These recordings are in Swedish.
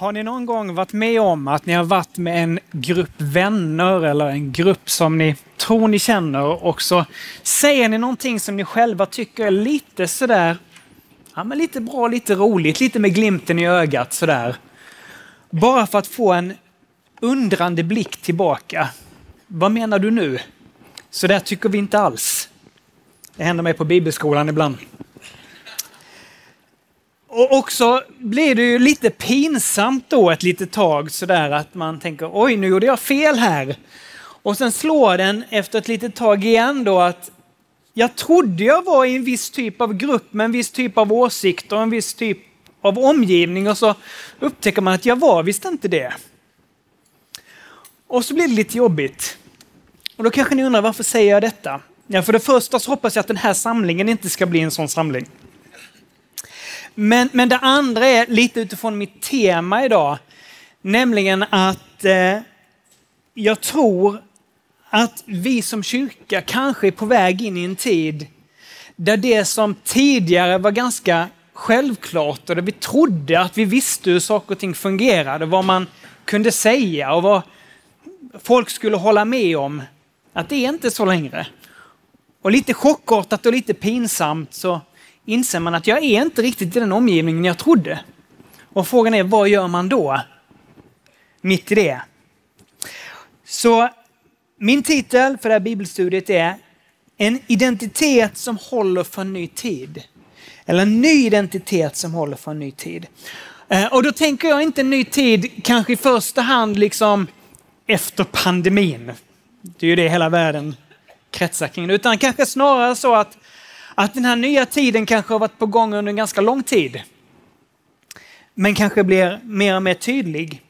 Har ni någon gång varit med om att ni har varit med en grupp vänner eller en grupp som ni tror ni känner och så säger ni någonting som ni själva tycker är lite sådär, ja men lite bra, lite roligt, lite med glimten i ögat sådär. Bara för att få en undrande blick tillbaka. Vad menar du nu? Så där tycker vi inte alls. Det händer mig på bibelskolan ibland. Och också blir det ju lite pinsamt då ett litet tag sådär att man tänker oj, nu gjorde jag fel här. Och sen slår den efter ett litet tag igen då att jag trodde jag var i en viss typ av grupp med en viss typ av åsikt och en viss typ av omgivning och så upptäcker man att jag var visst inte det. Och så blir det lite jobbigt. Och då kanske ni undrar varför säger jag detta? Ja, för det första så hoppas jag att den här samlingen inte ska bli en sån samling. Men, men det andra är lite utifrån mitt tema idag, nämligen att eh, jag tror att vi som kyrka kanske är på väg in i en tid där det som tidigare var ganska självklart och där vi trodde att vi visste hur saker och ting fungerade, vad man kunde säga och vad folk skulle hålla med om, att det är inte så längre. Och lite chockartat och lite pinsamt så inser man att jag är inte riktigt i den omgivningen jag trodde. Och frågan är, vad gör man då? Mitt i det. Så min titel för det här bibelstudiet är En identitet som håller för en ny tid. Eller en ny identitet som håller för en ny tid. Eh, och då tänker jag inte en ny tid kanske i första hand liksom efter pandemin. Det är ju det hela världen kretsar kring. Utan kanske snarare så att att den här nya tiden kanske har varit på gång under en ganska lång tid. Men kanske blir mer och mer tydlig.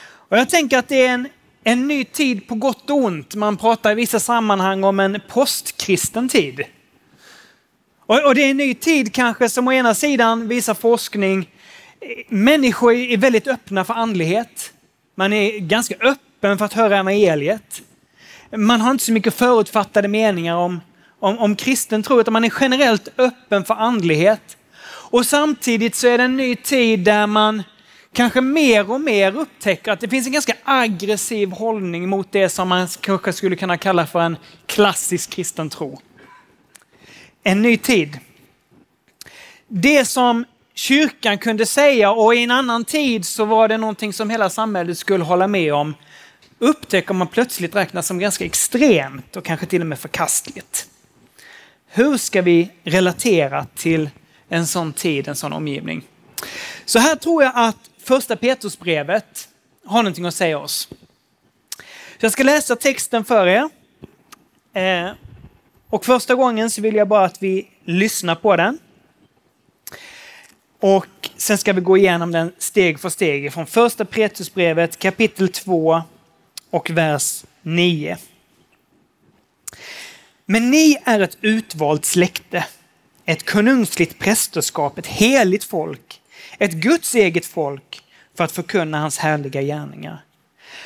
Och jag tänker att det är en, en ny tid på gott och ont. Man pratar i vissa sammanhang om en postkristen tid. Och, och det är en ny tid kanske som å ena sidan visar forskning, människor är väldigt öppna för andlighet. Man är ganska öppen för att höra evangeliet. Man har inte så mycket förutfattade meningar om om, om kristen tro, utan man är generellt öppen för andlighet. Och samtidigt så är det en ny tid där man kanske mer och mer upptäcker att det finns en ganska aggressiv hållning mot det som man kanske skulle kunna kalla för en klassisk kristen tro. En ny tid. Det som kyrkan kunde säga och i en annan tid så var det någonting som hela samhället skulle hålla med om upptäcker man plötsligt räknas som ganska extremt och kanske till och med förkastligt. Hur ska vi relatera till en sån tid, en sån omgivning? Så här tror jag att första Petrusbrevet har någonting att säga oss. Så jag ska läsa texten för er. Eh, och första gången så vill jag bara att vi lyssnar på den. Och sen ska vi gå igenom den steg för steg från första Petrusbrevet kapitel 2 och vers 9. Men ni är ett utvalt släkte, ett konungsligt prästerskap, ett heligt folk, ett Guds eget folk för att förkunna hans härliga gärningar.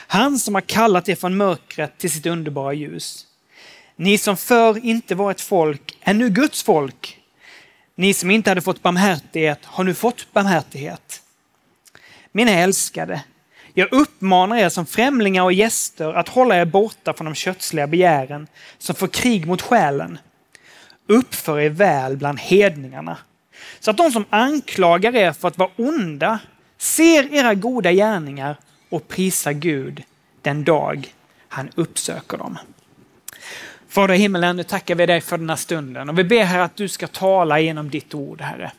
Han som har kallat er från mörkret till sitt underbara ljus. Ni som förr inte var ett folk är nu Guds folk. Ni som inte hade fått barmhärtighet har nu fått barmhärtighet. Mina älskade, jag uppmanar er som främlingar och gäster att hålla er borta från de kötsliga begären som får krig mot själen. Uppför er väl bland hedningarna, så att de som anklagar er för att vara onda ser era goda gärningar och prisar Gud den dag han uppsöker dem. Fader i himmelen, nu tackar vi dig för den här stunden och vi ber här att du ska tala genom ditt ord, Herre.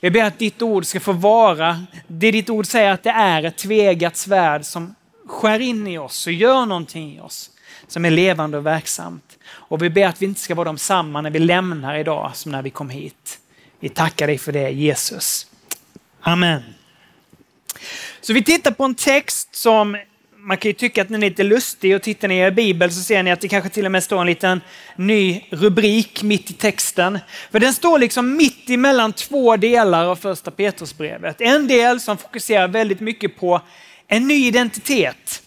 Jag ber att ditt ord ska få vara det ditt ord säger att det är, ett tvegat svärd som skär in i oss och gör någonting i oss som är levande och verksamt. Och vi ber att vi inte ska vara de samma när vi lämnar idag som när vi kom hit. Vi tackar dig för det Jesus. Amen. Så vi tittar på en text som man kan ju tycka att den är lite lustig och tittar ni i er bibel så ser ni att det kanske till och med står en liten ny rubrik mitt i texten. För den står liksom mitt emellan två delar av första Petrusbrevet. En del som fokuserar väldigt mycket på en ny identitet.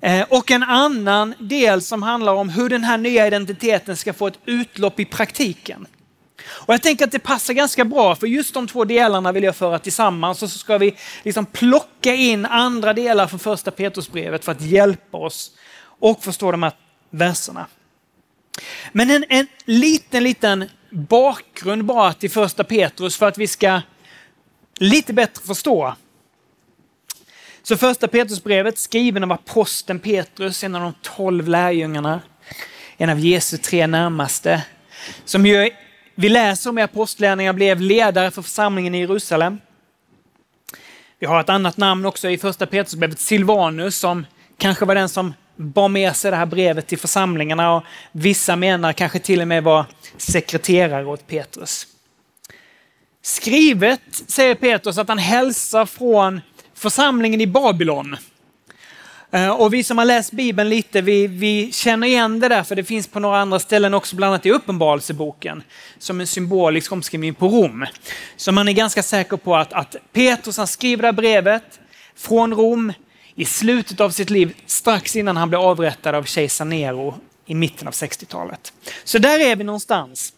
Eh, och en annan del som handlar om hur den här nya identiteten ska få ett utlopp i praktiken. Och jag tänker att det passar ganska bra, för just de två delarna vill jag föra tillsammans och så ska vi liksom plocka in andra delar från första Petrusbrevet för att hjälpa oss och förstå de här verserna. Men en, en liten, liten bakgrund bara till första Petrus för att vi ska lite bättre förstå. Så första Petrusbrevet skriven av aposteln Petrus, en av de tolv lärjungarna, en av Jesu tre närmaste, som ju vi läser om i Apostlagärningarna blev ledare för församlingen i Jerusalem. Vi har ett annat namn också i första Petrusbrevet, Silvanus, som kanske var den som bar med sig det här brevet till församlingarna och vissa menar kanske till och med var sekreterare åt Petrus. Skrivet säger Petrus att han hälsar från församlingen i Babylon. Eh, och vi som har läst Bibeln lite, vi, vi känner igen det där, för det finns på några andra ställen också, bland annat i Uppenbarelseboken, som en symbolisk omskrivning på Rom. Så man är ganska säker på att, att Petrus han skriver det här brevet från Rom i slutet av sitt liv, strax innan han blev avrättad av kejsar Nero i mitten av 60-talet. Så där är vi någonstans.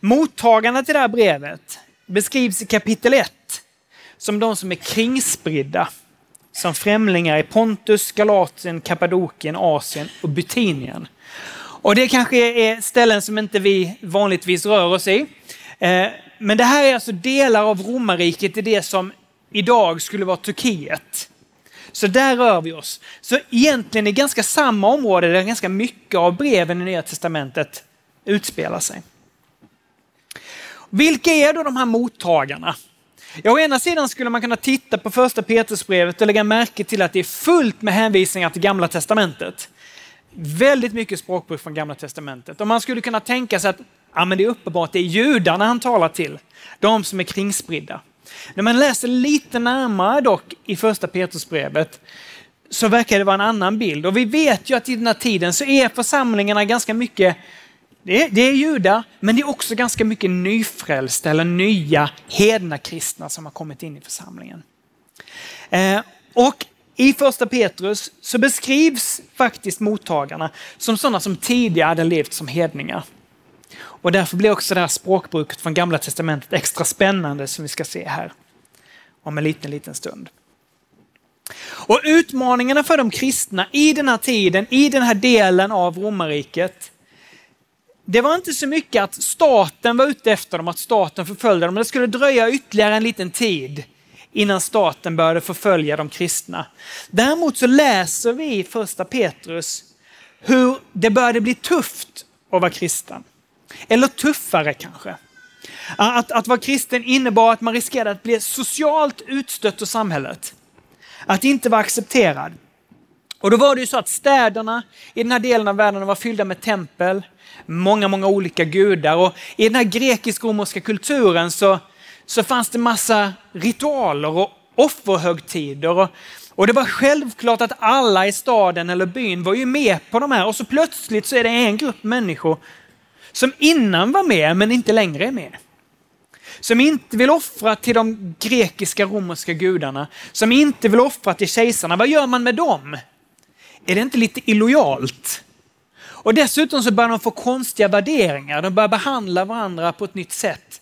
Mottagarna till det här brevet beskrivs i kapitel 1 som de som är kringspridda som främlingar i Pontus, Galatien, Kappadokien, Asien och Bytinien. Och det kanske är ställen som inte vi vanligtvis rör oss i. Eh, men det här är alltså delar av romarriket i det som idag skulle vara Turkiet. Så där rör vi oss. Så egentligen i ganska samma område där ganska mycket av breven i Nya Testamentet utspelar sig. Vilka är då de här mottagarna? Ja, å ena sidan skulle man kunna titta på första Petrusbrevet och lägga märke till att det är fullt med hänvisningar till Gamla Testamentet. Väldigt mycket språkbruk från Gamla Testamentet. Och man skulle kunna tänka sig att ja, men det är uppenbart det är judarna han talar till. De som är kringspridda. När man läser lite närmare dock i första Petrusbrevet så verkar det vara en annan bild. Och vi vet ju att i den här tiden så är församlingarna ganska mycket det är, det är judar, men det är också ganska mycket nyfrälsta eller nya hedna kristna som har kommit in i församlingen. Eh, och i första Petrus så beskrivs faktiskt mottagarna som sådana som tidigare hade levt som hedningar. Och därför blir också det här språkbruket från Gamla Testamentet extra spännande som vi ska se här om en liten, liten stund. Och utmaningarna för de kristna i den här tiden, i den här delen av romarriket, det var inte så mycket att staten var ute efter dem, att staten förföljde dem, men det skulle dröja ytterligare en liten tid innan staten började förfölja de kristna. Däremot så läser vi i första Petrus hur det började bli tufft att vara kristen. Eller tuffare kanske. Att, att vara kristen innebar att man riskerade att bli socialt utstött ur samhället. Att inte vara accepterad. Och då var det ju så att städerna i den här delen av världen var fyllda med tempel, många, många olika gudar. Och I den här grekisk-romerska kulturen så, så fanns det massa ritualer och offerhögtider. Och, och det var självklart att alla i staden eller byn var ju med på de här och så plötsligt så är det en grupp människor som innan var med men inte längre är med. Som inte vill offra till de grekiska romerska gudarna, som inte vill offra till kejsarna. Vad gör man med dem? Är det inte lite illojalt? Och dessutom så börjar de få konstiga värderingar. De börjar behandla varandra på ett nytt sätt.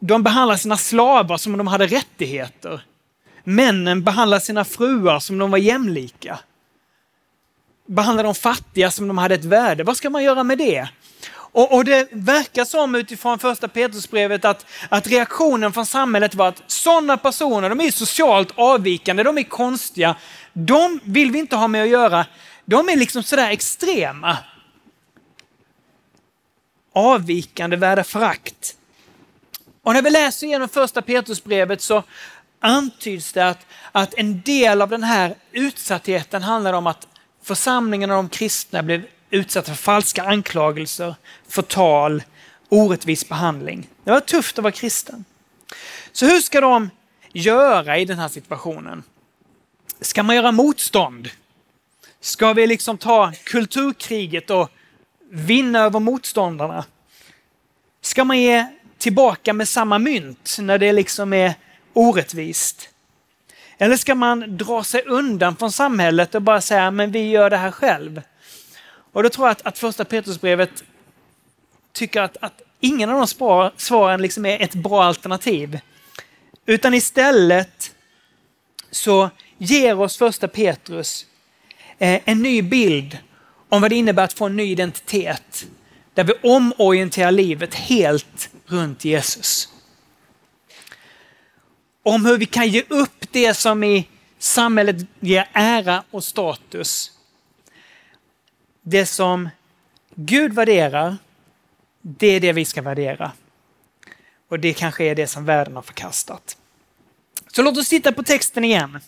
De behandlar sina slavar som om de hade rättigheter. Männen behandlar sina fruar som om de var jämlika. Behandlar de fattiga som om de hade ett värde. Vad ska man göra med det? Och, och, det verkar som utifrån första Petrusbrevet att, att reaktionen från samhället var att sådana personer, de är socialt avvikande, de är konstiga, de vill vi inte ha med att göra. De är liksom sådär extrema. Avvikande, värda förakt. Och när vi läser igenom första Petrusbrevet så antyds det att, att en del av den här utsattheten handlar om att församlingen och de kristna blev utsatta för falska anklagelser, förtal, orättvis behandling. Det var tufft att vara kristen. Så hur ska de göra i den här situationen? Ska man göra motstånd? Ska vi liksom ta kulturkriget och vinna över motståndarna? Ska man ge tillbaka med samma mynt när det liksom är orättvist? Eller ska man dra sig undan från samhället och bara säga, men vi gör det här själv? Och då tror jag att, att första Petrusbrevet tycker att, att ingen av de svaren liksom är ett bra alternativ. Utan istället så ger oss första Petrus eh, en ny bild om vad det innebär att få en ny identitet. Där vi omorienterar livet helt runt Jesus. Om hur vi kan ge upp det som i samhället ger ära och status. Det som Gud värderar, det är det vi ska värdera. Och det kanske är det som världen har förkastat. Så låt oss titta på texten igen.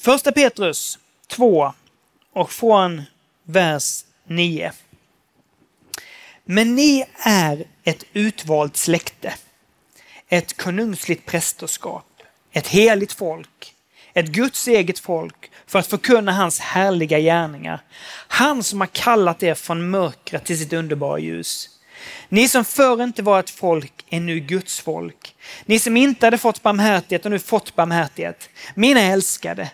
Första Petrus 2 och från vers 9. Men ni är ett utvalt släkte, ett konungsligt prästerskap, ett heligt folk, ett Guds eget folk för att förkunna hans härliga gärningar. Han som har kallat er från mörkret till sitt underbara ljus. Ni som förr inte var ett folk är nu Guds folk. Ni som inte hade fått barmhärtighet har nu fått barmhärtighet. Mina älskade,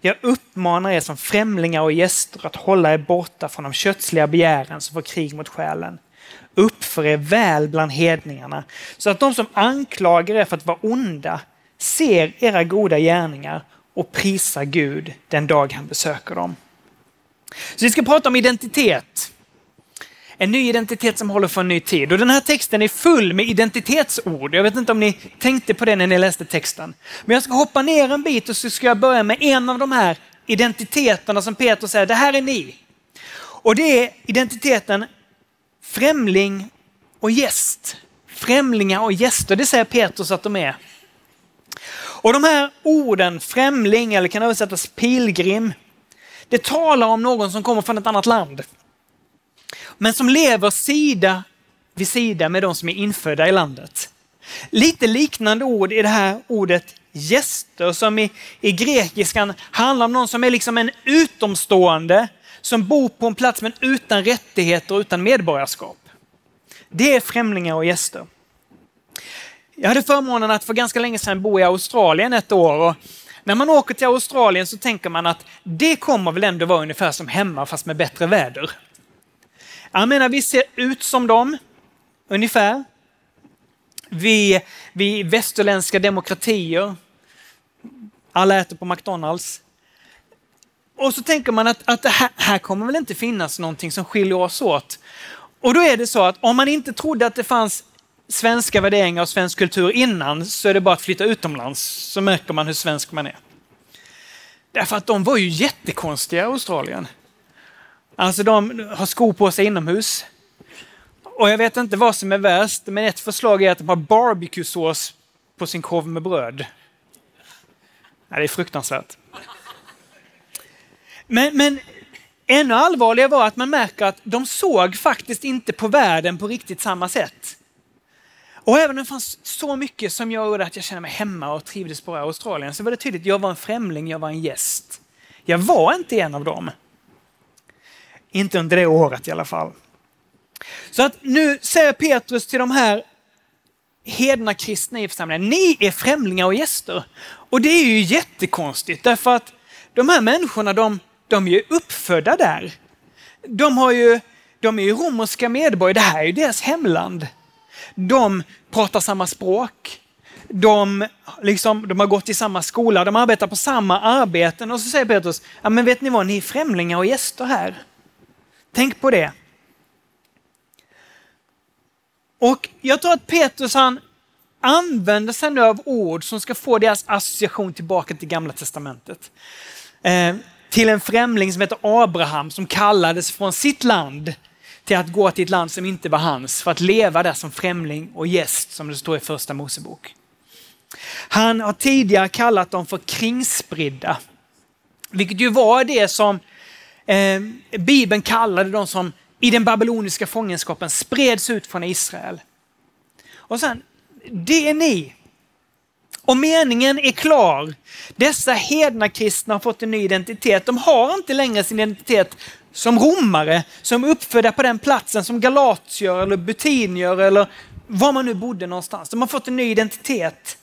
jag uppmanar er som främlingar och gäster att hålla er borta från de kötsliga begären som får krig mot själen. Uppför er väl bland hedningarna så att de som anklagar er för att vara onda ser era goda gärningar och prisar Gud den dag han besöker dem. Så vi ska prata om identitet. En ny identitet som håller för en ny tid. Och den här texten är full med identitetsord. Jag vet inte om ni tänkte på det när ni läste texten. Men jag ska hoppa ner en bit och så ska jag börja med en av de här identiteterna som Peter säger, det här är ni. Och det är identiteten främling och gäst. Främlingar och gäster, det säger Petrus att de är. Och de här orden, främling eller kan översättas pilgrim, det talar om någon som kommer från ett annat land men som lever sida vid sida med de som är infödda i landet. Lite liknande ord i det här ordet gäster som i, i grekiskan handlar om någon som är liksom en utomstående som bor på en plats men utan rättigheter och utan medborgarskap. Det är främlingar och gäster. Jag hade förmånen att för ganska länge sedan bo i Australien ett år. Och när man åker till Australien så tänker man att det kommer väl ändå vara ungefär som hemma fast med bättre väder. Jag menar, vi ser ut som dem, ungefär. Vi, vi västerländska demokratier. Alla äter på McDonalds. Och så tänker man att, att det här, här kommer väl inte finnas någonting som skiljer oss åt. Och då är det så att om man inte trodde att det fanns svenska värderingar och svensk kultur innan så är det bara att flytta utomlands så märker man hur svensk man är. Därför att de var ju jättekonstiga i Australien. Alltså de har skor på sig inomhus. Och jag vet inte vad som är värst, men ett förslag är att de har barbecuesås på sin korv med bröd. Nej, det är fruktansvärt. Men, men ännu allvarligare var att man märker att de såg faktiskt inte på världen på riktigt samma sätt. Och även om det fanns så mycket som gjorde att jag kände mig hemma och trivdes på Australien så var det tydligt, jag var en främling, jag var en gäst. Jag var inte en av dem. Inte under det året i alla fall. Så att nu säger Petrus till de här hedna kristna i församlingen, ni är främlingar och gäster. Och det är ju jättekonstigt därför att de här människorna, de, de är ju uppfödda där. De, har ju, de är ju romerska medborgare, det här är ju deras hemland. De pratar samma språk. De, liksom, de har gått i samma skola, de arbetar på samma arbeten. Och så säger Petrus, ja men vet ni vad, ni är främlingar och gäster här. Tänk på det. Och jag tror att Petrus han använder sig nu av ord som ska få deras association tillbaka till gamla testamentet. Eh, till en främling som heter Abraham som kallades från sitt land till att gå till ett land som inte var hans för att leva där som främling och gäst som det står i första Mosebok. Han har tidigare kallat dem för kringspridda, vilket ju var det som Eh, Bibeln kallade de som i den babyloniska fångenskapen spreds ut från Israel. Och sen, det är ni. Och meningen är klar. Dessa hedna kristna har fått en ny identitet. De har inte längre sin identitet som romare, som uppfödda på den platsen som galatier eller butinier eller var man nu bodde någonstans. De har fått en ny identitet.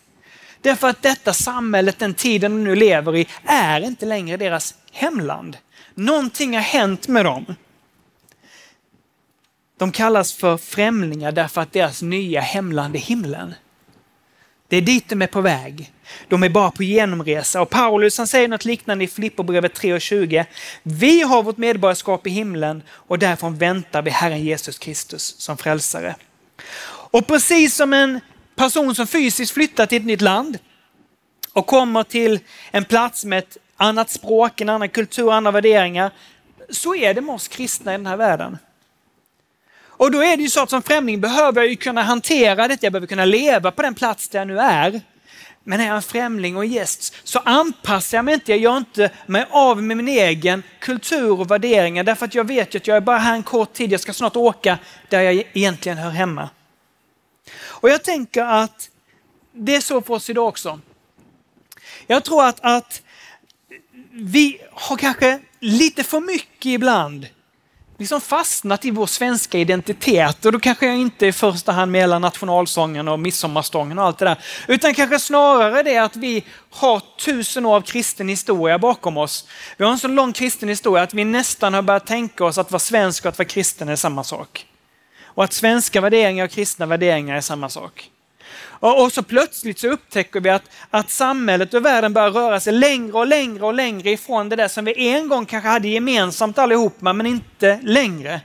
Därför att detta samhället, den tiden de nu lever i, är inte längre deras hemland. Någonting har hänt med dem. De kallas för främlingar därför att deras nya hemland är himlen. Det är dit de är på väg. De är bara på genomresa och Paulus han säger något liknande i Filipperbrevet 3.20. Vi har vårt medborgarskap i himlen och därifrån väntar vi Herren Jesus Kristus som frälsare. Och precis som en person som fysiskt flyttar till ett nytt land och kommer till en plats med ett annat språk, en annan kultur, andra värderingar, så är det med oss kristna i den här världen. Och då är det ju så att som främling behöver jag ju kunna hantera det, jag behöver kunna leva på den plats där jag nu är. Men är jag en främling och gäst så anpassar jag mig inte, jag gör inte mig av med min egen kultur och värderingar därför att jag vet ju att jag är bara här en kort tid, jag ska snart åka där jag egentligen hör hemma. Och jag tänker att det är så för oss idag också. Jag tror att, att vi har kanske lite för mycket ibland liksom fastnat i vår svenska identitet och då kanske jag inte i första hand menar nationalsången och midsommarstången och allt det där. Utan kanske snarare det att vi har tusen år av kristen historia bakom oss. Vi har en så lång kristen historia att vi nästan har börjat tänka oss att vara svensk och att vara kristen är samma sak. Och att svenska värderingar och kristna värderingar är samma sak. Och, så plötsligt så upptäcker vi att, att samhället och världen börjar röra sig längre och längre och längre ifrån det där som vi en gång kanske hade gemensamt allihopa, men inte längre.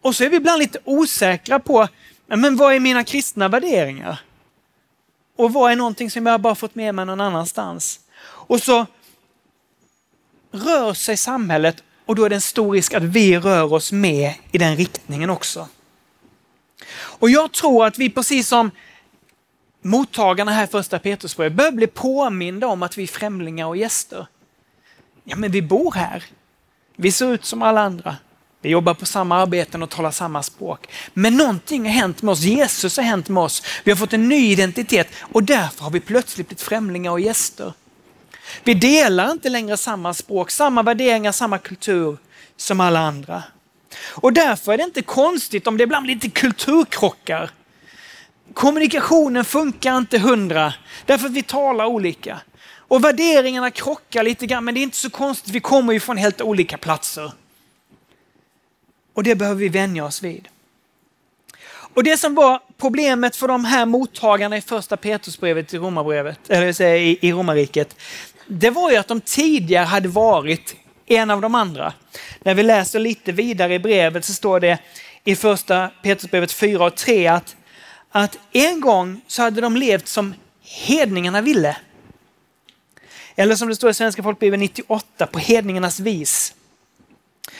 Och så är vi ibland lite osäkra på, men vad är mina kristna värderingar? Och vad är någonting som jag bara fått med mig någon annanstans? Och så rör sig samhället och då är det en stor risk att vi rör oss med i den riktningen också. Och jag tror att vi precis som mottagarna här i första Petrusbrevet bör bli påminda om att vi är främlingar och gäster. Ja, men vi bor här. Vi ser ut som alla andra. Vi jobbar på samma arbeten och talar samma språk. Men någonting har hänt med oss. Jesus har hänt med oss. Vi har fått en ny identitet och därför har vi plötsligt blivit främlingar och gäster. Vi delar inte längre samma språk, samma värderingar, samma kultur som alla andra. Och därför är det inte konstigt om det ibland blir lite kulturkrockar. Kommunikationen funkar inte hundra, därför att vi talar olika. Och värderingarna krockar lite grann, men det är inte så konstigt, vi kommer ju från helt olika platser. Och det behöver vi vänja oss vid. Och det som var problemet för de här mottagarna i första Petrusbrevet i Romarbrevet, eller i Romarriket, det var ju att de tidigare hade varit en av de andra. När vi läser lite vidare i brevet så står det i första Petrusbrevet 4 och 3 att, att en gång så hade de levt som hedningarna ville. Eller som det står i Svenska folkbibeln 98, på hedningarnas vis.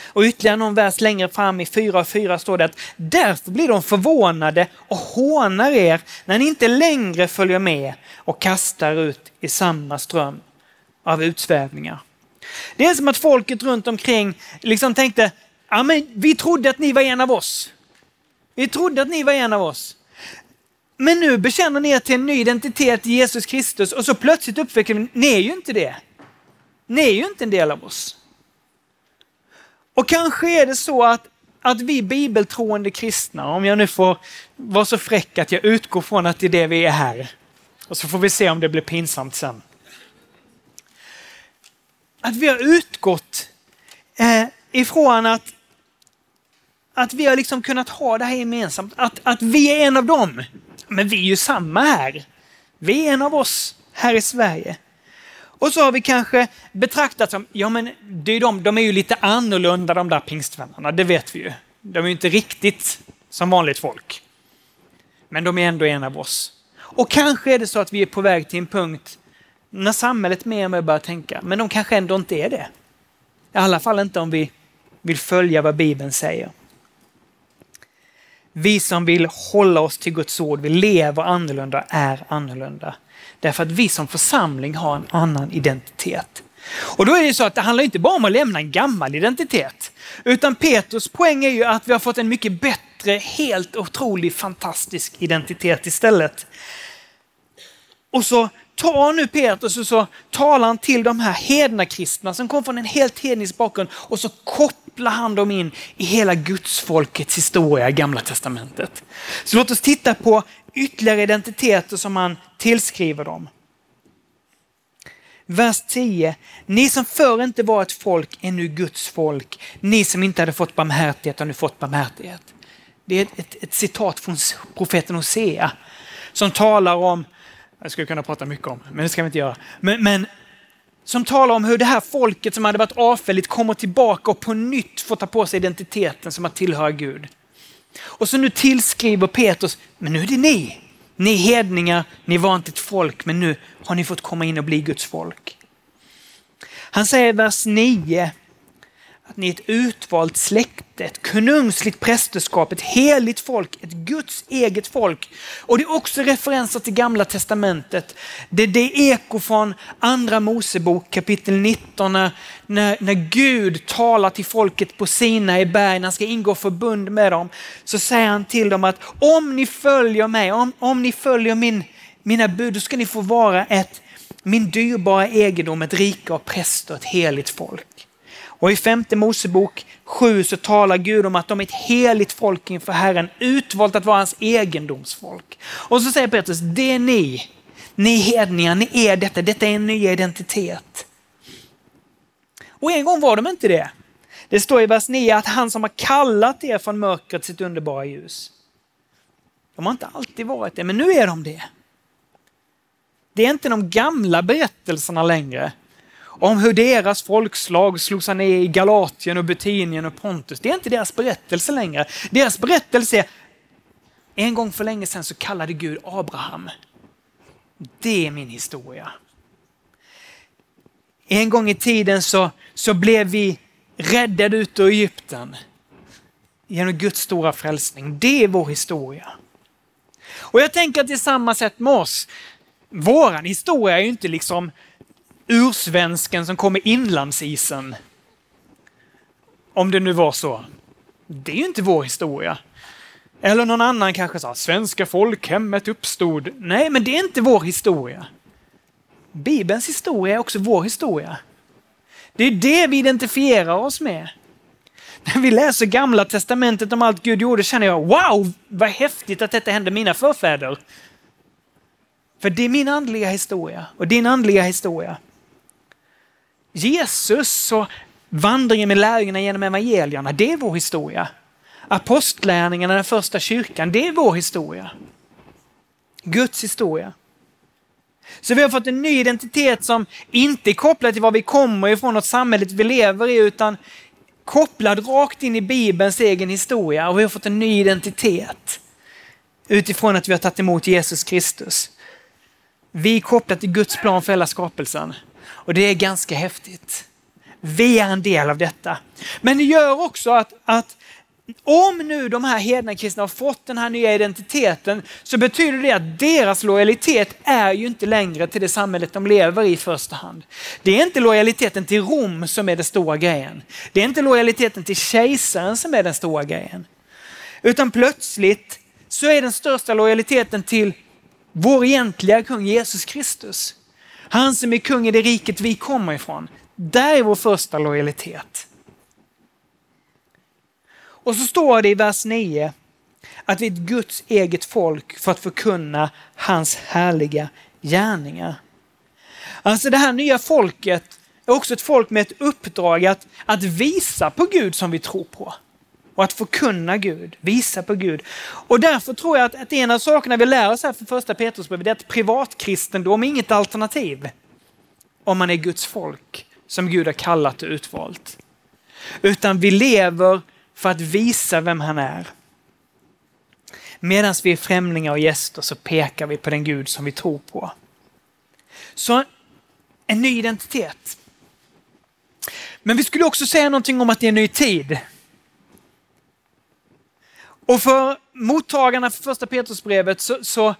Och ytterligare någon vers längre fram i 4 och 4 står det att därför blir de förvånade och hånar er när ni inte längre följer med och kastar ut i samma ström av utsvävningar. Det är som att folket runt omkring liksom tänkte, ja men vi trodde att ni var en av oss. Vi trodde att ni var en av oss. Men nu bekänner ni er till en ny identitet i Jesus Kristus och så plötsligt upptäcker ni, ni är ju inte det. Ni är ju inte en del av oss. Och kanske är det så att, att vi bibeltroende kristna, om jag nu får vara så fräck att jag utgår från att det är det vi är här, och så får vi se om det blir pinsamt sen att vi har utgått eh, ifrån att, att vi har liksom kunnat ha det här gemensamt. Att, att vi är en av dem. Men vi är ju samma här. Vi är en av oss här i Sverige. Och så har vi kanske betraktat som, ja men det är de, de är ju lite annorlunda de där pingstvännerna, det vet vi ju. De är ju inte riktigt som vanligt folk. Men de är ändå en av oss. Och kanske är det så att vi är på väg till en punkt när samhället mer och mer börjar tänka, men de kanske ändå inte är det. I alla fall inte om vi vill följa vad Bibeln säger. Vi som vill hålla oss till Guds ord, vi lever annorlunda, är annorlunda. Därför att vi som församling har en annan identitet. Och då är det så att det handlar inte bara om att lämna en gammal identitet. Utan Petrus poäng är ju att vi har fått en mycket bättre, helt otrolig, fantastisk identitet istället. Och så tar nu Petrus och så talar han till de här hedna kristna som kom från en helt hednisk bakgrund och så kopplar han dem in i hela gudsfolkets historia i Gamla Testamentet. Så låt oss titta på ytterligare identiteter som han tillskriver dem. Vers 10. Ni som förr inte var ett folk är nu Guds folk. Ni som inte hade fått barmhärtighet har nu fått barmhärtighet. Det är ett, ett, ett citat från profeten Hosea som talar om, jag skulle kunna prata mycket om, men det ska vi inte göra. Men, men som talar om hur det här folket som hade varit avfälligt kommer tillbaka och på nytt får ta på sig identiteten som att tillhöra Gud. Och så nu tillskriver Petrus, men nu är det ni. Ni hedningar, ni var inte ett folk, men nu har ni fått komma in och bli Guds folk. Han säger i vers 9, att ni är ett utvalt släkte, ett konungsligt prästerskap, ett heligt folk, ett Guds eget folk. Och det är också referenser till Gamla Testamentet. Det är det eko från Andra Mosebok kapitel 19 när, när, när Gud talar till folket på Sina i berg, när han ska ingå förbund med dem. Så säger han till dem att om ni följer mig, om, om ni följer min, mina bud, då ska ni få vara ett, min dyrbara egendom, ett rike av präster, ett heligt folk. Och i femte Mosebok 7 så talar Gud om att de är ett heligt folk inför Herren, utvalt att vara hans egendomsfolk. Och så säger Petrus, det är ni, ni hedningar, ni är detta, detta är en ny identitet. Och en gång var de inte det. Det står i vers 9 att han som har kallat er från mörkret sitt underbara ljus. De har inte alltid varit det, men nu är de det. Det är inte de gamla berättelserna längre om hur deras folkslag slog sig ner i Galatien och Betinien och Pontus. Det är inte deras berättelse längre. Deras berättelse är, en gång för länge sedan så kallade Gud Abraham. Det är min historia. En gång i tiden så, så blev vi räddade ut ur Egypten genom Guds stora frälsning. Det är vår historia. Och jag tänker att det är samma sätt med oss. Våran historia är ju inte liksom ursvensken som kom med inlandsisen. Om det nu var så. Det är ju inte vår historia. Eller någon annan kanske sa svenska folkhemmet uppstod. Nej, men det är inte vår historia. Bibelns historia är också vår historia. Det är det vi identifierar oss med. När vi läser gamla testamentet om allt Gud gjorde känner jag wow, vad häftigt att detta hände mina förfäder. För det är min andliga historia och din andliga historia. Jesus och vandringen med lärjungarna genom evangelierna, det är vår historia. Apostlärningarna, den första kyrkan, det är vår historia. Guds historia. Så vi har fått en ny identitet som inte är kopplad till var vi kommer ifrån och samhället vi lever i, utan kopplad rakt in i Bibelns egen historia. Och vi har fått en ny identitet utifrån att vi har tagit emot Jesus Kristus. Vi är kopplade till Guds plan för hela skapelsen. Och det är ganska häftigt. Vi är en del av detta. Men det gör också att, att om nu de här hedna kristna har fått den här nya identiteten så betyder det att deras lojalitet är ju inte längre till det samhället de lever i i första hand. Det är inte lojaliteten till Rom som är den stora grejen. Det är inte lojaliteten till kejsaren som är den stora grejen. Utan plötsligt så är den största lojaliteten till vår egentliga kung Jesus Kristus. Han som är kung i det riket vi kommer ifrån. Där är vår första lojalitet. Och så står det i vers 9 att vi är ett Guds eget folk för att förkunna hans härliga gärningar. Alltså det här nya folket är också ett folk med ett uppdrag att, att visa på Gud som vi tror på och att förkunna Gud, visa på Gud. Och därför tror jag att, att en av sakerna vi lär oss här för första Petrusbrevet är att privatkristendom är inget alternativ om man är Guds folk som Gud har kallat och utvalt. Utan vi lever för att visa vem han är. Medan vi är främlingar och gäster så pekar vi på den Gud som vi tror på. Så en ny identitet. Men vi skulle också säga någonting om att det är en ny tid. Och för mottagarna för första Petrusbrevet så, så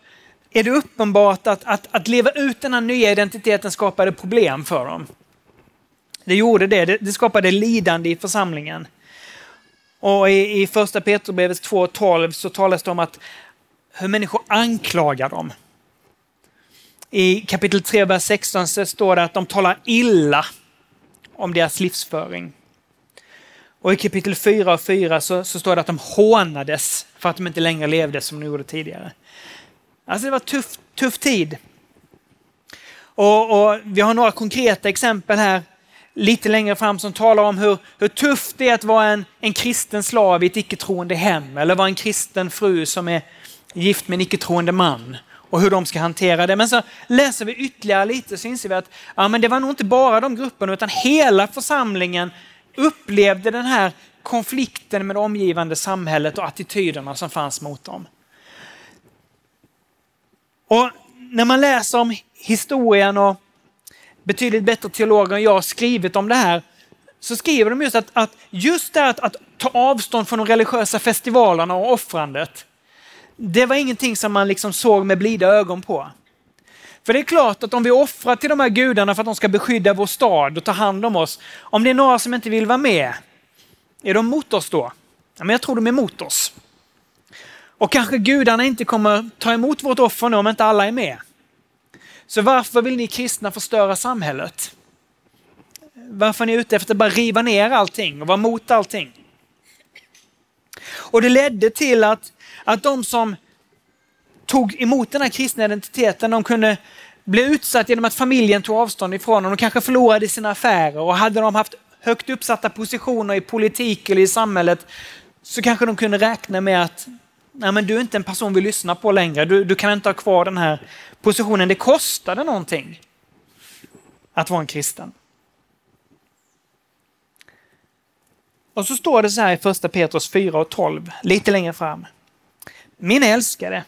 är det uppenbart att, att, att leva ut den här nya identiteten skapade problem för dem. Det gjorde det, det, det skapade lidande i församlingen. Och i, i första Petrusbrevet 2.12 så talas det om att hur människor anklagar dem. I kapitel 3, vers 16 så står det att de talar illa om deras livsföring. Och i kapitel 4 och 4 så, så står det att de hånades för att de inte längre levde som de gjorde tidigare. Alltså det var tuff, tuff tid. Och, och, Vi har några konkreta exempel här lite längre fram som talar om hur, hur tufft det är att vara en, en kristen slav i ett icke-troende hem eller vara en kristen fru som är gift med en icke-troende man och hur de ska hantera det. Men så läser vi ytterligare lite så inser vi att ja, men det var nog inte bara de grupperna utan hela församlingen upplevde den här konflikten med det omgivande samhället och attityderna som fanns mot dem. Och när man läser om historien och betydligt bättre teologer än jag har skrivit om det här, så skriver de just att, att just det att, att ta avstånd från de religiösa festivalerna och offrandet, det var ingenting som man liksom såg med blida ögon på. För det är klart att om vi offrar till de här gudarna för att de ska beskydda vår stad och ta hand om oss, om det är några som inte vill vara med, är de mot oss då? Ja, men jag tror de är mot oss. Och kanske gudarna inte kommer ta emot vårt offer nu om inte alla är med. Så varför vill ni kristna förstöra samhället? Varför är ni ute efter att bara riva ner allting och vara mot allting? Och det ledde till att, att de som tog emot den här kristna identiteten, de kunde bli utsatta genom att familjen tog avstånd ifrån dem. De kanske förlorade sina affärer och hade de haft högt uppsatta positioner i politik eller i samhället så kanske de kunde räkna med att nej men du är inte en person vi lyssnar på längre. Du, du kan inte ha kvar den här positionen. Det kostade någonting att vara en kristen. Och så står det så här i första Petrus 4 och 12, lite längre fram. Min älskade,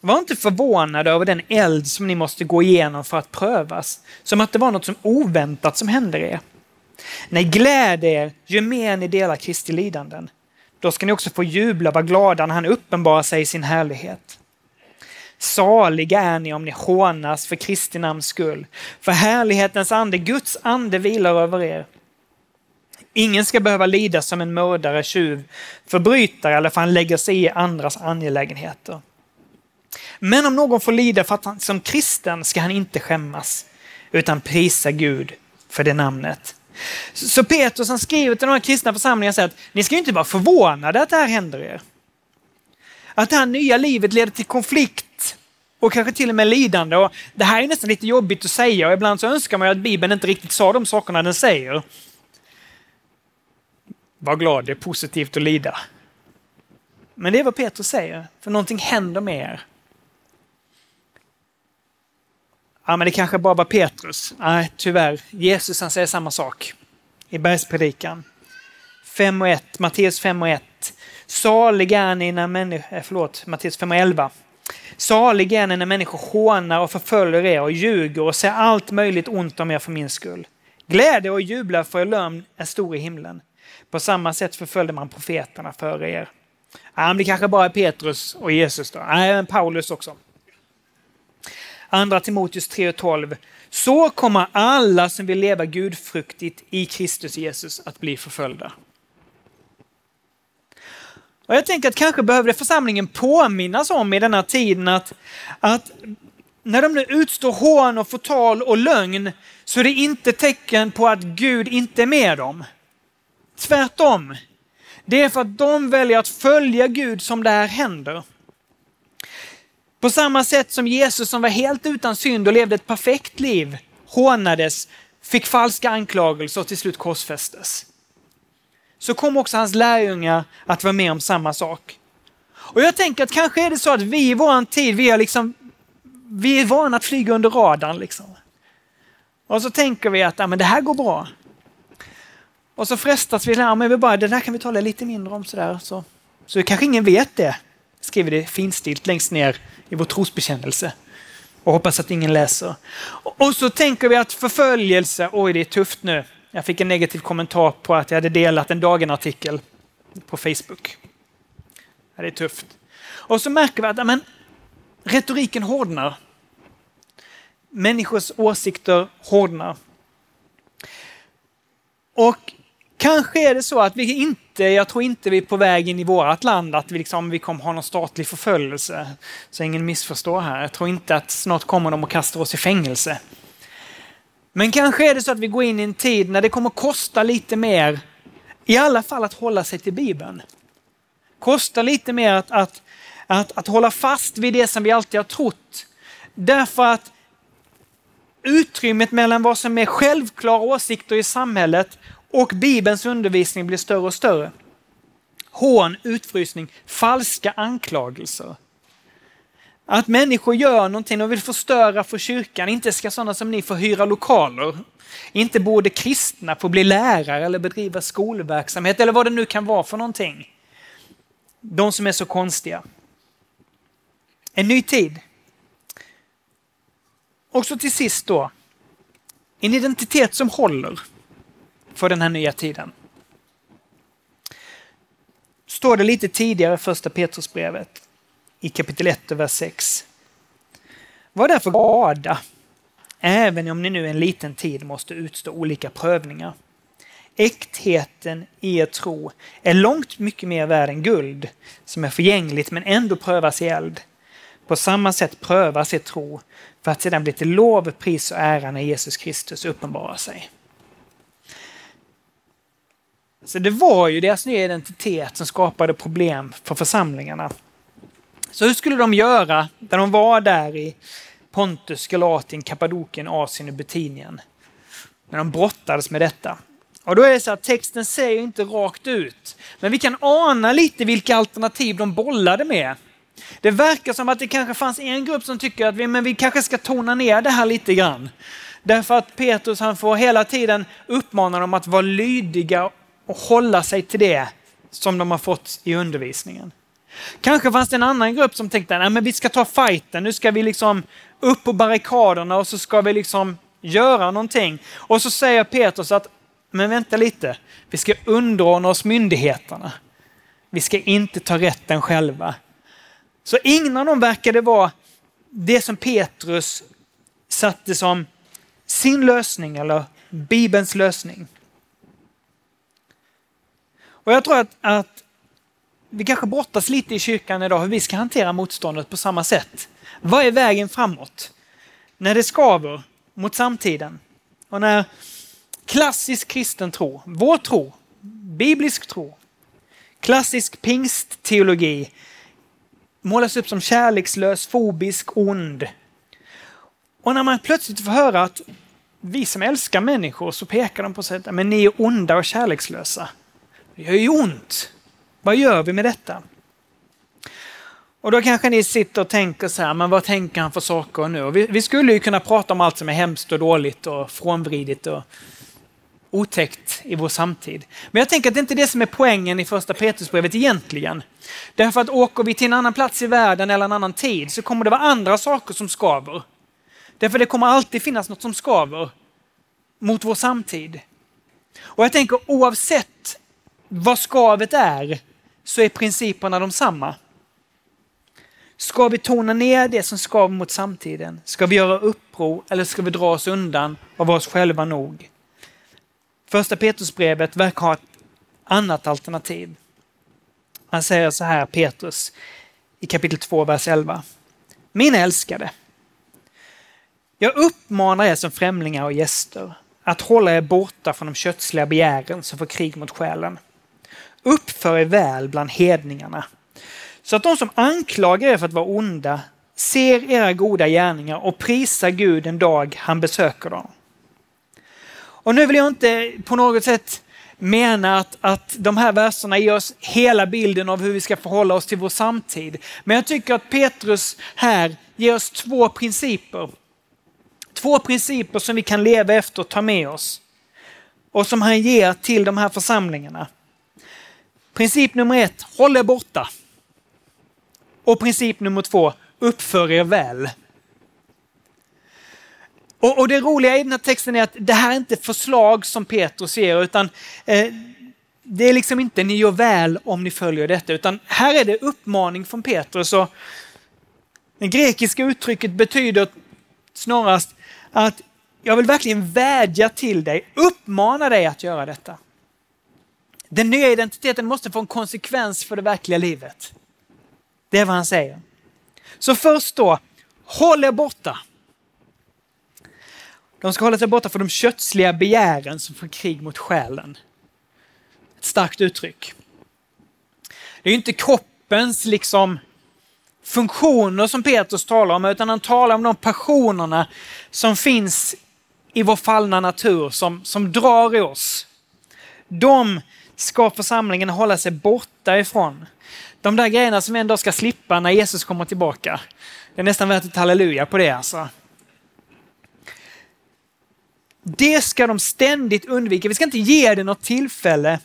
var inte förvånade över den eld som ni måste gå igenom för att prövas, som att det var något som oväntat som hände er. Nej, gläd er ju mer ni delar Kristi lidanden. Då ska ni också få jubla och vara glada när han uppenbarar sig i sin härlighet. Saliga är ni om ni hånas för Kristi namns skull, för härlighetens ande, Guds ande vilar över er. Ingen ska behöva lida som en mördare, tjuv, förbrytare eller för han lägger sig i andras angelägenheter. Men om någon får lida för att han som kristen ska han inte skämmas, utan prisa Gud för det namnet. Så Petrus han skriver till de här kristna församlingarna och säger att ni ska inte vara förvånade att det här händer er. Att det här nya livet leder till konflikt och kanske till och med lidande. Och det här är nästan lite jobbigt att säga och ibland så önskar man ju att Bibeln inte riktigt sa de sakerna den säger. Var glad, det är positivt att lida. Men det är vad Petrus säger, för någonting händer med er. Ja, men det kanske bara var Petrus. Nej, tyvärr. Jesus han säger samma sak i bergspredikan. 5 och 1, Matteus 5 och 1. Salig är ni när människor, eh, förlåt, Matteus 5 och 11. Salig är ni när människor hånar och förföljer er och ljuger och säger allt möjligt ont om er för min skull. Glädje och jubla för er lögn är stor i himlen. På samma sätt förföljde man profeterna före er. Ja, men det kanske bara är Petrus och Jesus då. Nej, men Paulus också. Andra Timoteus 3.12, Så kommer alla som vill leva gudfruktigt i Kristus Jesus att bli förföljda. Och jag tänker att kanske behövde församlingen påminnas om i denna tiden att, att när de nu utstår hån och förtal och lögn så är det inte tecken på att Gud inte är med dem. Tvärtom. Det är för att de väljer att följa Gud som det här händer. På samma sätt som Jesus som var helt utan synd och levde ett perfekt liv hånades, fick falska anklagelser och till slut korsfästes. Så kom också hans lärjungar att vara med om samma sak. Och jag tänker att kanske är det så att vi i vår tid, vi är, liksom, vi är vana att flyga under radarn. Liksom. Och så tänker vi att ja, men det här går bra. Och så frestas vi, ja, men vi bara, det där kan vi tala lite mindre om sådär. Så, så kanske ingen vet det, skriver det finstilt längst ner i vår trosbekännelse. Och hoppas att ingen läser. Och så tänker vi att förföljelse, oj det är tufft nu. Jag fick en negativ kommentar på att jag hade delat en Dagen-artikel på Facebook. Ja, det är tufft. Och så märker vi att amen, retoriken hårdnar. Människors åsikter hårdnar. Och Kanske är det så att vi inte, Eh, jag tror inte vi är på väg in i vårt land, att vi, liksom, vi kommer ha någon statlig förföljelse. Så ingen missförstår här. Jag tror inte att snart kommer de och kastar oss i fängelse. Men kanske är det så att vi går in i en tid när det kommer kosta lite mer, i alla fall att hålla sig till Bibeln. Kosta lite mer att, att, att, att hålla fast vid det som vi alltid har trott. Därför att utrymmet mellan vad som är självklara åsikter i samhället och Bibelns undervisning blir större och större. Hån, utfrysning, falska anklagelser. Att människor gör någonting och vill förstöra för kyrkan. Inte ska sådana som ni få hyra lokaler. Inte borde kristna få bli lärare eller bedriva skolverksamhet eller vad det nu kan vara för någonting. De som är så konstiga. En ny tid. Och så till sist då, en identitet som håller för den här nya tiden. Står det lite tidigare i första Petrusbrevet i kapitel 1 vers 6. Var därför glada, även om ni nu en liten tid måste utstå olika prövningar. Äktheten i er tro är långt mycket mer värd än guld, som är förgängligt men ändå prövas i eld. På samma sätt prövas er tro för att sedan bli till lov, pris och ära när Jesus Kristus uppenbarar sig. Så det var ju deras nya identitet som skapade problem för församlingarna. Så hur skulle de göra när de var där i Pontus, Galatien, Kappadokien, Asien och Betinien? När de brottades med detta. Och då är det så att texten säger inte rakt ut, men vi kan ana lite vilka alternativ de bollade med. Det verkar som att det kanske fanns en grupp som tycker att vi, men vi kanske ska tona ner det här lite grann. Därför att Petrus han får hela tiden uppmana dem att vara lydiga och hålla sig till det som de har fått i undervisningen. Kanske fanns det en annan grupp som tänkte att vi ska ta fighten, nu ska vi liksom upp på barrikaderna och så ska vi liksom göra någonting. Och så säger Petrus att, men vänta lite, vi ska underordna oss myndigheterna. Vi ska inte ta rätten själva. Så ingen av dem verkade vara det som Petrus satte som sin lösning eller Bibelns lösning. Och jag tror att, att vi kanske brottas lite i kyrkan idag hur vi ska hantera motståndet på samma sätt. Vad är vägen framåt? När det skaver mot samtiden och när klassisk kristen tro, vår tro, biblisk tro, klassisk pingstteologi målas upp som kärlekslös, fobisk, ond. Och när man plötsligt får höra att vi som älskar människor så pekar de på sig att ni är onda och kärlekslösa. Det gör ju ont. Vad gör vi med detta? Och då kanske ni sitter och tänker så här, men vad tänker han för saker nu? Vi, vi, skulle ju kunna prata om allt som är hemskt och dåligt och frånvridigt och otäckt i vår samtid. Men jag tänker att det inte är det som är poängen i första Petrusbrevet egentligen. Därför att åker vi till en annan plats i världen eller en annan tid så kommer det vara andra saker som skaver. Därför det kommer alltid finnas något som skaver mot vår samtid. Och jag tänker oavsett vad skavet är så är principerna de samma. Ska vi tona ner det som skaver mot samtiden? Ska vi göra uppror eller ska vi dra oss undan och vara oss själva nog? Första Petrusbrevet verkar ha ett annat alternativ. Han säger så här, Petrus, i kapitel 2, vers 11. Mina älskade, jag uppmanar er som främlingar och gäster att hålla er borta från de kötsliga begären som får krig mot själen. Uppför er väl bland hedningarna, så att de som anklagar er för att vara onda ser era goda gärningar och prisar Gud en dag han besöker dem. Och nu vill jag inte på något sätt mena att, att de här verserna ger oss hela bilden av hur vi ska förhålla oss till vår samtid. Men jag tycker att Petrus här ger oss två principer. Två principer som vi kan leva efter och ta med oss. Och som han ger till de här församlingarna. Princip nummer ett, håll er borta. Och princip nummer två, uppför er väl. Och, och, det roliga i den här texten är att det här är inte förslag som Petrus ger, utan eh, det är liksom inte ni gör väl om ni följer detta, utan här är det uppmaning från Petrus. Och det grekiska uttrycket betyder snarast att jag vill verkligen vädja till dig, uppmana dig att göra detta. Den nya identiteten måste få en konsekvens för det verkliga livet. Det är vad han säger. Så först då, håll er borta. De ska hålla sig borta från de kötsliga begären som får krig mot själen. Ett starkt uttryck. Det är ju inte kroppens liksom funktioner som Petrus talar om, utan han talar om de passionerna som finns i vår fallna natur, som, som drar i oss. De ska församlingen hålla sig borta ifrån. De där grejerna som vi ändå ska slippa när Jesus kommer tillbaka. Det är nästan värt ett halleluja på det alltså. Det ska de ständigt undvika. Vi ska inte ge det något tillfälle.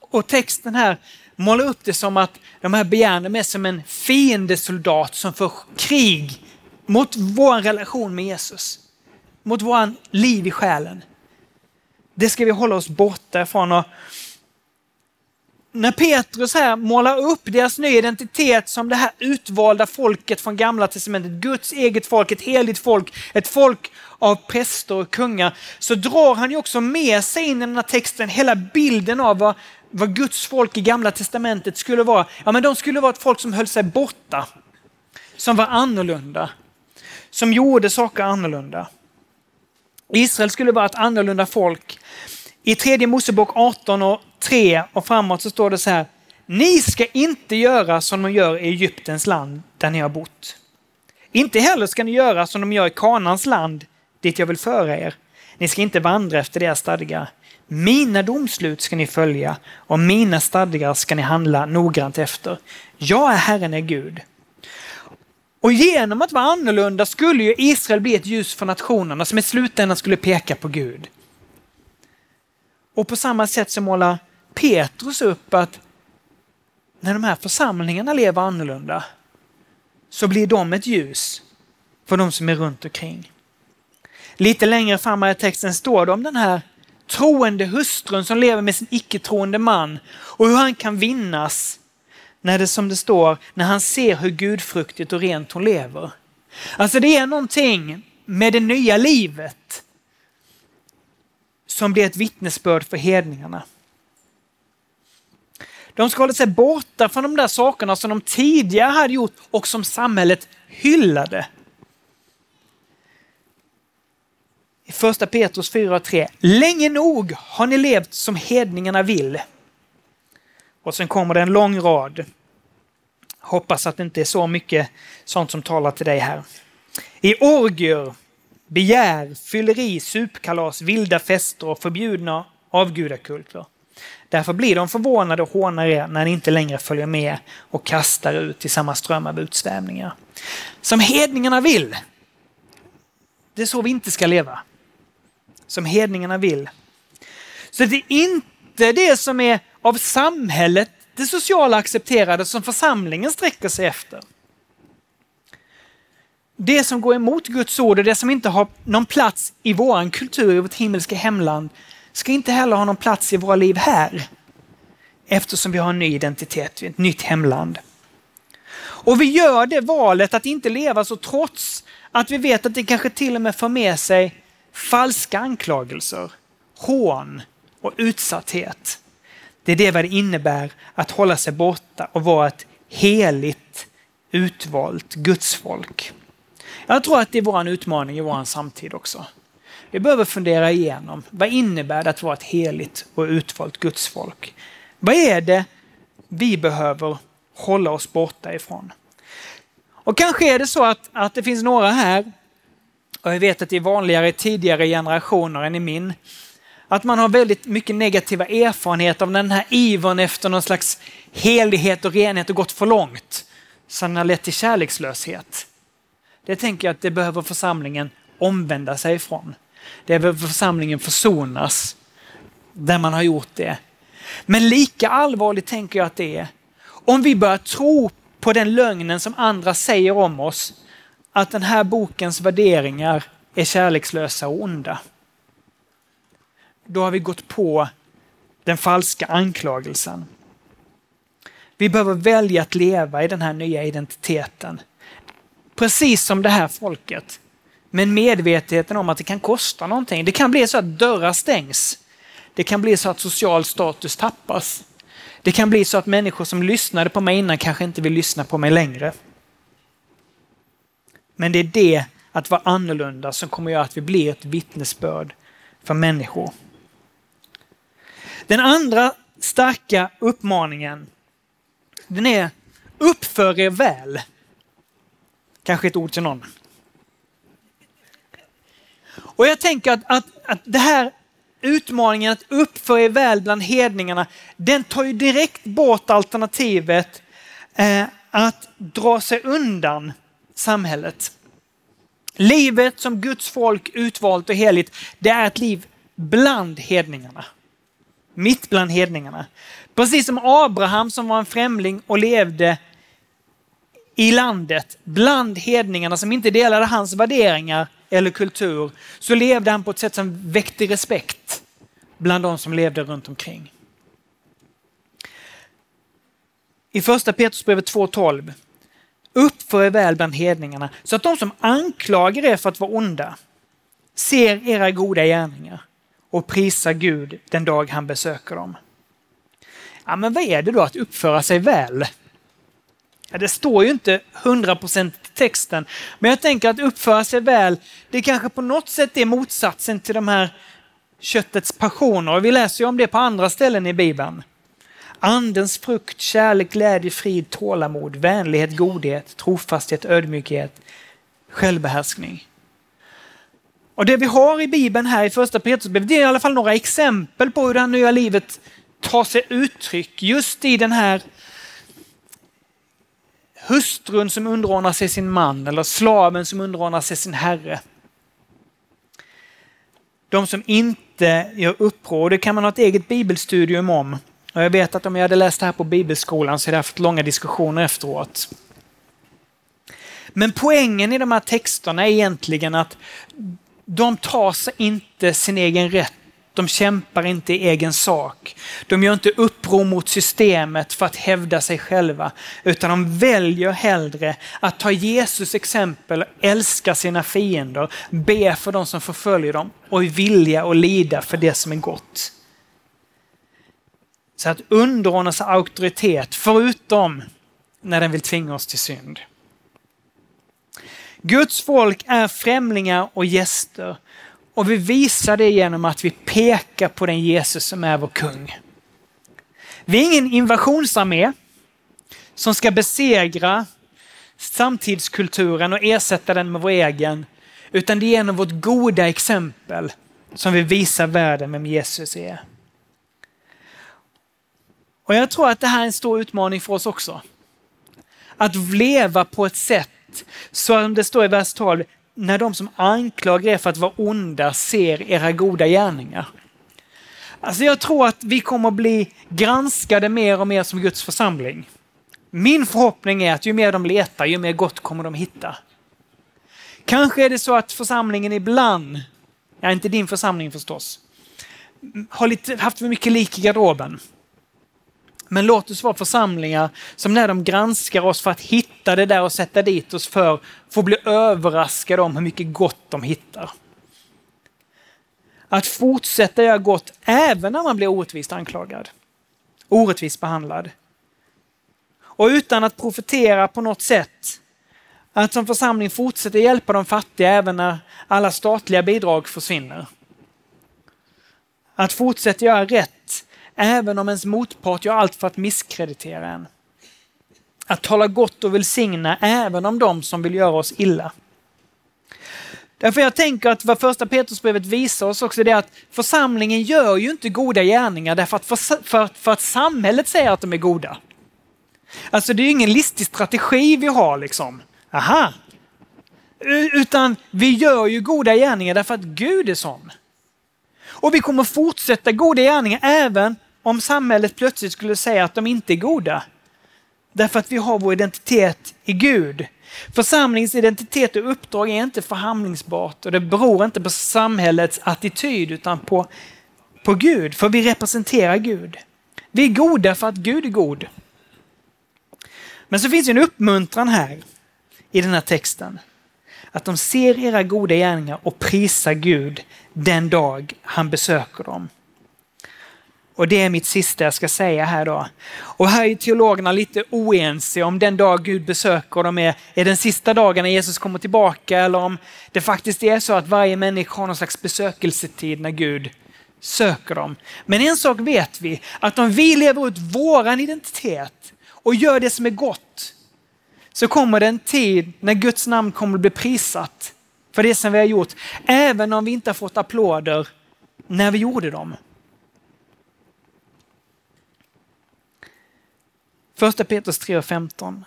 Och texten här målar upp det som att de här begären är som en fiendesoldat som för krig mot vår relation med Jesus. Mot vår liv i själen. Det ska vi hålla oss borta ifrån. Och när Petrus här målar upp deras nya identitet som det här utvalda folket från gamla testamentet, Guds eget folk, ett heligt folk, ett folk av präster och kungar, så drar han ju också med sig in i den här texten hela bilden av vad, vad Guds folk i gamla testamentet skulle vara. Ja, men de skulle vara ett folk som höll sig borta, som var annorlunda, som gjorde saker annorlunda. Israel skulle vara ett annorlunda folk. I tredje Mosebok 18 och 3 och framåt så står det så här. Ni ska inte göra som de gör i Egyptens land där ni har bott. Inte heller ska ni göra som de gör i Kanans land dit jag vill föra er. Ni ska inte vandra efter deras stadgar. Mina domslut ska ni följa och mina stadgar ska ni handla noggrant efter. Jag är Herren er Gud. Och genom att vara annorlunda skulle ju Israel bli ett ljus för nationerna som i slutändan skulle peka på Gud. Och på samma sätt så målar Petrus upp att när de här församlingarna lever annorlunda så blir de ett ljus för de som är runt omkring. Lite längre fram i texten står det om den här troende hustrun som lever med sin icke-troende man och hur han kan vinnas när det som det står, när han ser hur gudfruktigt och rent hon lever. Alltså det är någonting med det nya livet som blir ett vittnesbörd för hedningarna. De ska hålla sig borta från de där sakerna som de tidigare hade gjort och som samhället hyllade. I första Petrus 4.3. Länge nog har ni levt som hedningarna vill. Och sen kommer det en lång rad. Hoppas att det inte är så mycket sånt som talar till dig här. I orgier, begär, fylleri, supkalas, vilda fester och förbjudna avgudakulter. Därför blir de förvånade och hånar er när ni inte längre följer med och kastar ut i samma ström av utsvävningar. Som hedningarna vill. Det är så vi inte ska leva. Som hedningarna vill. Så det är inte det som är av samhället, det sociala accepterade, som församlingen sträcker sig efter. Det som går emot Guds ord och det som inte har någon plats i vår kultur, i vårt himmelska hemland, ska inte heller ha någon plats i våra liv här. Eftersom vi har en ny identitet, ett nytt hemland. Och vi gör det valet att inte leva så trots att vi vet att det kanske till och med för med sig falska anklagelser, hån och utsatthet. Det är det vad det innebär att hålla sig borta och vara ett heligt, utvalt gudsfolk. Jag tror att det är vår utmaning i vår samtid också. Vi behöver fundera igenom, vad innebär det att vara ett heligt och utvalt gudsfolk? Vad är det vi behöver hålla oss borta ifrån? Och kanske är det så att, att det finns några här, och jag vet att det är vanligare i tidigare generationer än i min, att man har väldigt mycket negativa erfarenheter av den här ivern efter någon slags helighet och renhet och gått för långt. Så den har lett till kärlekslöshet. Det tänker jag att det behöver församlingen omvända sig ifrån. Det behöver församlingen försonas där man har gjort det. Men lika allvarligt tänker jag att det är om vi börjar tro på den lögnen som andra säger om oss, att den här bokens värderingar är kärlekslösa och onda. Då har vi gått på den falska anklagelsen. Vi behöver välja att leva i den här nya identiteten. Precis som det här folket. Men medvetenheten om att det kan kosta någonting. Det kan bli så att dörrar stängs. Det kan bli så att social status tappas. Det kan bli så att människor som lyssnade på mig innan kanske inte vill lyssna på mig längre. Men det är det, att vara annorlunda, som kommer att göra att vi blir ett vittnesbörd för människor. Den andra starka uppmaningen, den är Uppför er väl. Kanske ett ord till någon. Och jag tänker att, att, att det här utmaningen att uppföra er väl bland hedningarna, den tar ju direkt bort alternativet eh, att dra sig undan samhället. Livet som Guds folk utvalt och heligt, det är ett liv bland hedningarna. Mitt bland hedningarna. Precis som Abraham som var en främling och levde i landet bland hedningarna som inte delade hans värderingar eller kultur, så levde han på ett sätt som väckte respekt bland de som levde runt omkring. I första Petrusbrevet 2.12 Uppför er väl bland hedningarna så att de som anklagar er för att vara onda ser era goda gärningar och prisar Gud den dag han besöker dem. Ja, men vad är det då att uppföra sig väl? Det står ju inte 100% i texten, men jag tänker att uppföra sig väl, det kanske på något sätt är motsatsen till de här köttets passioner. Vi läser ju om det på andra ställen i Bibeln. Andens frukt, kärlek, glädje, frid, tålamod, vänlighet, godhet, trofasthet, ödmjukhet, självbehärskning. Och det vi har i Bibeln här i första Petrusbrevet, det är i alla fall några exempel på hur det här nya livet tar sig uttryck just i den här hustrun som underordnar sig sin man eller slaven som underordnar sig sin herre. De som inte gör uppror, det kan man ha ett eget bibelstudium om. Och jag vet att om jag hade läst det här på bibelskolan så hade jag haft långa diskussioner efteråt. Men poängen i de här texterna är egentligen att de tar sig inte sin egen rätt de kämpar inte i egen sak. De gör inte uppror mot systemet för att hävda sig själva, utan de väljer hellre att ta Jesus exempel, älska sina fiender, be för de som förföljer dem och är villiga att lida för det som är gott. Så att underordna sig auktoritet, förutom när den vill tvinga oss till synd. Guds folk är främlingar och gäster och vi visar det genom att vi pekar på den Jesus som är vår kung. Vi är ingen invasionsarmé som ska besegra samtidskulturen och ersätta den med vår egen, utan det är genom vårt goda exempel som vi visar världen vem Jesus är. Och jag tror att det här är en stor utmaning för oss också. Att leva på ett sätt, som det står i vers 12, när de som anklagar er för att vara onda ser era goda gärningar. Alltså jag tror att vi kommer att bli granskade mer och mer som Guds församling. Min förhoppning är att ju mer de letar, ju mer gott kommer de hitta. Kanske är det så att församlingen ibland, ja inte din församling förstås, har lite, haft för mycket lik i garderoben. Men låt oss vara församlingar som när de granskar oss för att hitta det där och sätta dit oss för, får bli överraskade om hur mycket gott de hittar. Att fortsätta göra gott även när man blir orättvist anklagad. Orättvist behandlad. Och utan att profetera på något sätt. Att som församling fortsätta hjälpa de fattiga även när alla statliga bidrag försvinner. Att fortsätta göra rätt även om ens motpart gör allt för att misskreditera en. Att tala gott och välsigna även om de som vill göra oss illa. Därför jag tänker att vad första Petrusbrevet visar oss också är att församlingen gör ju inte goda gärningar därför att, för, för, för att samhället säger att de är goda. Alltså det är ju ingen listig strategi vi har liksom. Aha! Utan vi gör ju goda gärningar därför att Gud är sån. Och vi kommer fortsätta goda gärningar även om samhället plötsligt skulle säga att de inte är goda. Därför att vi har vår identitet i Gud. Församlingens identitet och uppdrag är inte förhandlingsbart och det beror inte på samhällets attityd utan på, på Gud, för vi representerar Gud. Vi är goda för att Gud är god. Men så finns en uppmuntran här i den här texten. Att de ser era goda gärningar och prisar Gud den dag han besöker dem. Och det är mitt sista jag ska säga här då. Och här är teologerna lite oense om den dag Gud besöker dem är, är den sista dagen när Jesus kommer tillbaka eller om det faktiskt är så att varje människa har någon slags besökelsetid när Gud söker dem. Men en sak vet vi, att om vi lever ut våran identitet och gör det som är gott så kommer det en tid när Guds namn kommer att bli prisat för det som vi har gjort, även om vi inte har fått applåder när vi gjorde dem. Första Petrus 3 och 15.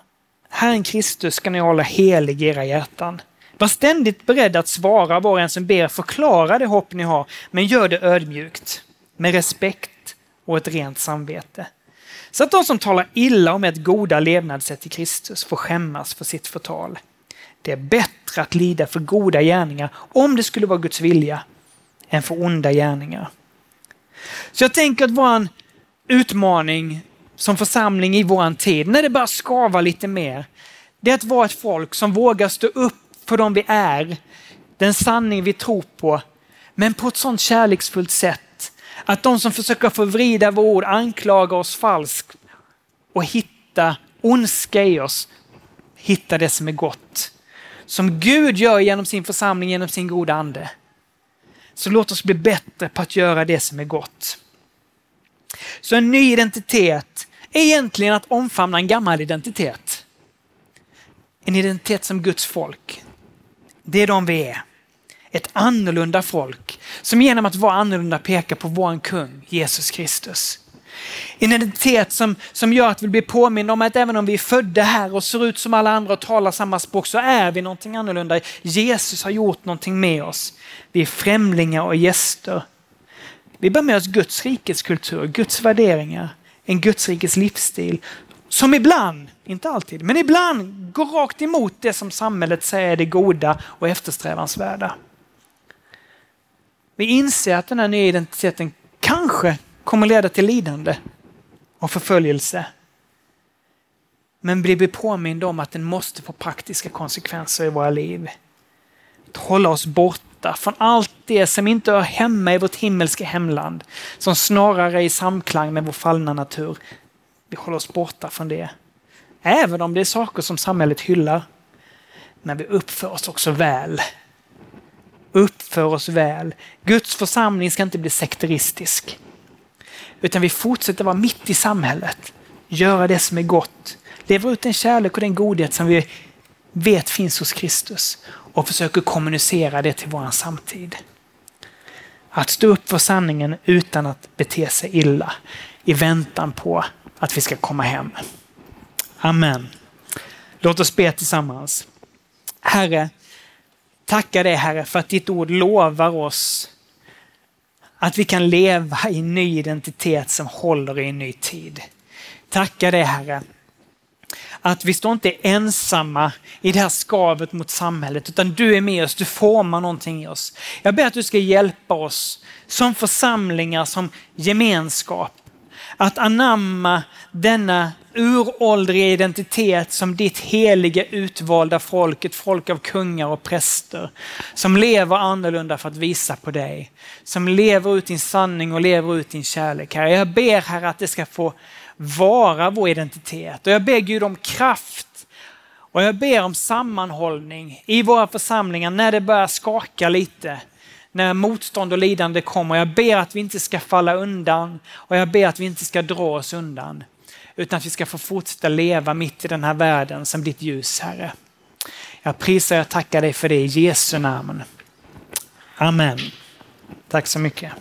Herren Kristus ska ni hålla helig i era hjärtan. Var ständigt beredd att svara var och en som ber förklara det hopp ni har, men gör det ödmjukt, med respekt och ett rent samvete. Så att de som talar illa om ett goda levnadssätt i Kristus får skämmas för sitt förtal. Det är bättre att lida för goda gärningar, om det skulle vara Guds vilja, än för onda gärningar. Så jag tänker att vår utmaning som församling i vår tid, när det börjar skava lite mer, det är att vara ett folk som vågar stå upp för dem vi är, den sanning vi tror på, men på ett sådant kärleksfullt sätt att de som försöker förvrida våra ord anklagar oss falskt och hitta ondska i oss, hitta det som är gott. Som Gud gör genom sin församling, genom sin goda ande. Så låt oss bli bättre på att göra det som är gott. Så en ny identitet är egentligen att omfamna en gammal identitet. En identitet som Guds folk. Det är de vi är. Ett annorlunda folk som genom att vara annorlunda pekar på vår kung Jesus Kristus. En identitet som, som gör att vi blir påminna om att även om vi är födda här och ser ut som alla andra och talar samma språk så är vi någonting annorlunda. Jesus har gjort någonting med oss. Vi är främlingar och gäster. Vi bär med oss Guds rikets kultur, Guds värderingar, en Guds rikes livsstil som ibland, inte alltid, men ibland går rakt emot det som samhället säger är det goda och eftersträvansvärda. Vi inser att den här nya identiteten kanske kommer leda till lidande och förföljelse. Men vi blir påminda om att den måste få praktiska konsekvenser i våra liv. Att hålla oss borta borta från allt det som inte hör hemma i vårt himmelska hemland, som snarare är i samklang med vår fallna natur. Vi håller oss borta från det. Även om det är saker som samhället hyllar. Men vi uppför oss också väl. Uppför oss väl. Guds församling ska inte bli sekteristisk. Utan vi fortsätter vara mitt i samhället. Göra det som är gott. Leva ut den kärlek och den godhet som vi vet finns hos Kristus. Och försöker kommunicera det till vår samtid. Att stå upp för sanningen utan att bete sig illa i väntan på att vi ska komma hem. Amen. Låt oss be tillsammans. Herre, tacka dig Herre för att ditt ord lovar oss att vi kan leva i en ny identitet som håller i en ny tid. Tacka dig Herre att vi står inte ensamma i det här skavet mot samhället, utan du är med oss, du formar någonting i oss. Jag ber att du ska hjälpa oss som församlingar, som gemenskap, att anamma denna uråldriga identitet som ditt heliga utvalda folk, ett folk av kungar och präster, som lever annorlunda för att visa på dig. Som lever ut din sanning och lever ut din kärlek. Herre. Jag ber här att det ska få vara vår identitet och jag ber Gud om kraft och jag ber om sammanhållning i våra församlingar när det börjar skaka lite när motstånd och lidande kommer. Jag ber att vi inte ska falla undan och jag ber att vi inte ska dra oss undan. Utan att vi ska få fortsätta leva mitt i den här världen som ditt ljus, Herre. Jag prisar och tackar dig för det i Jesu namn. Amen. Tack så mycket.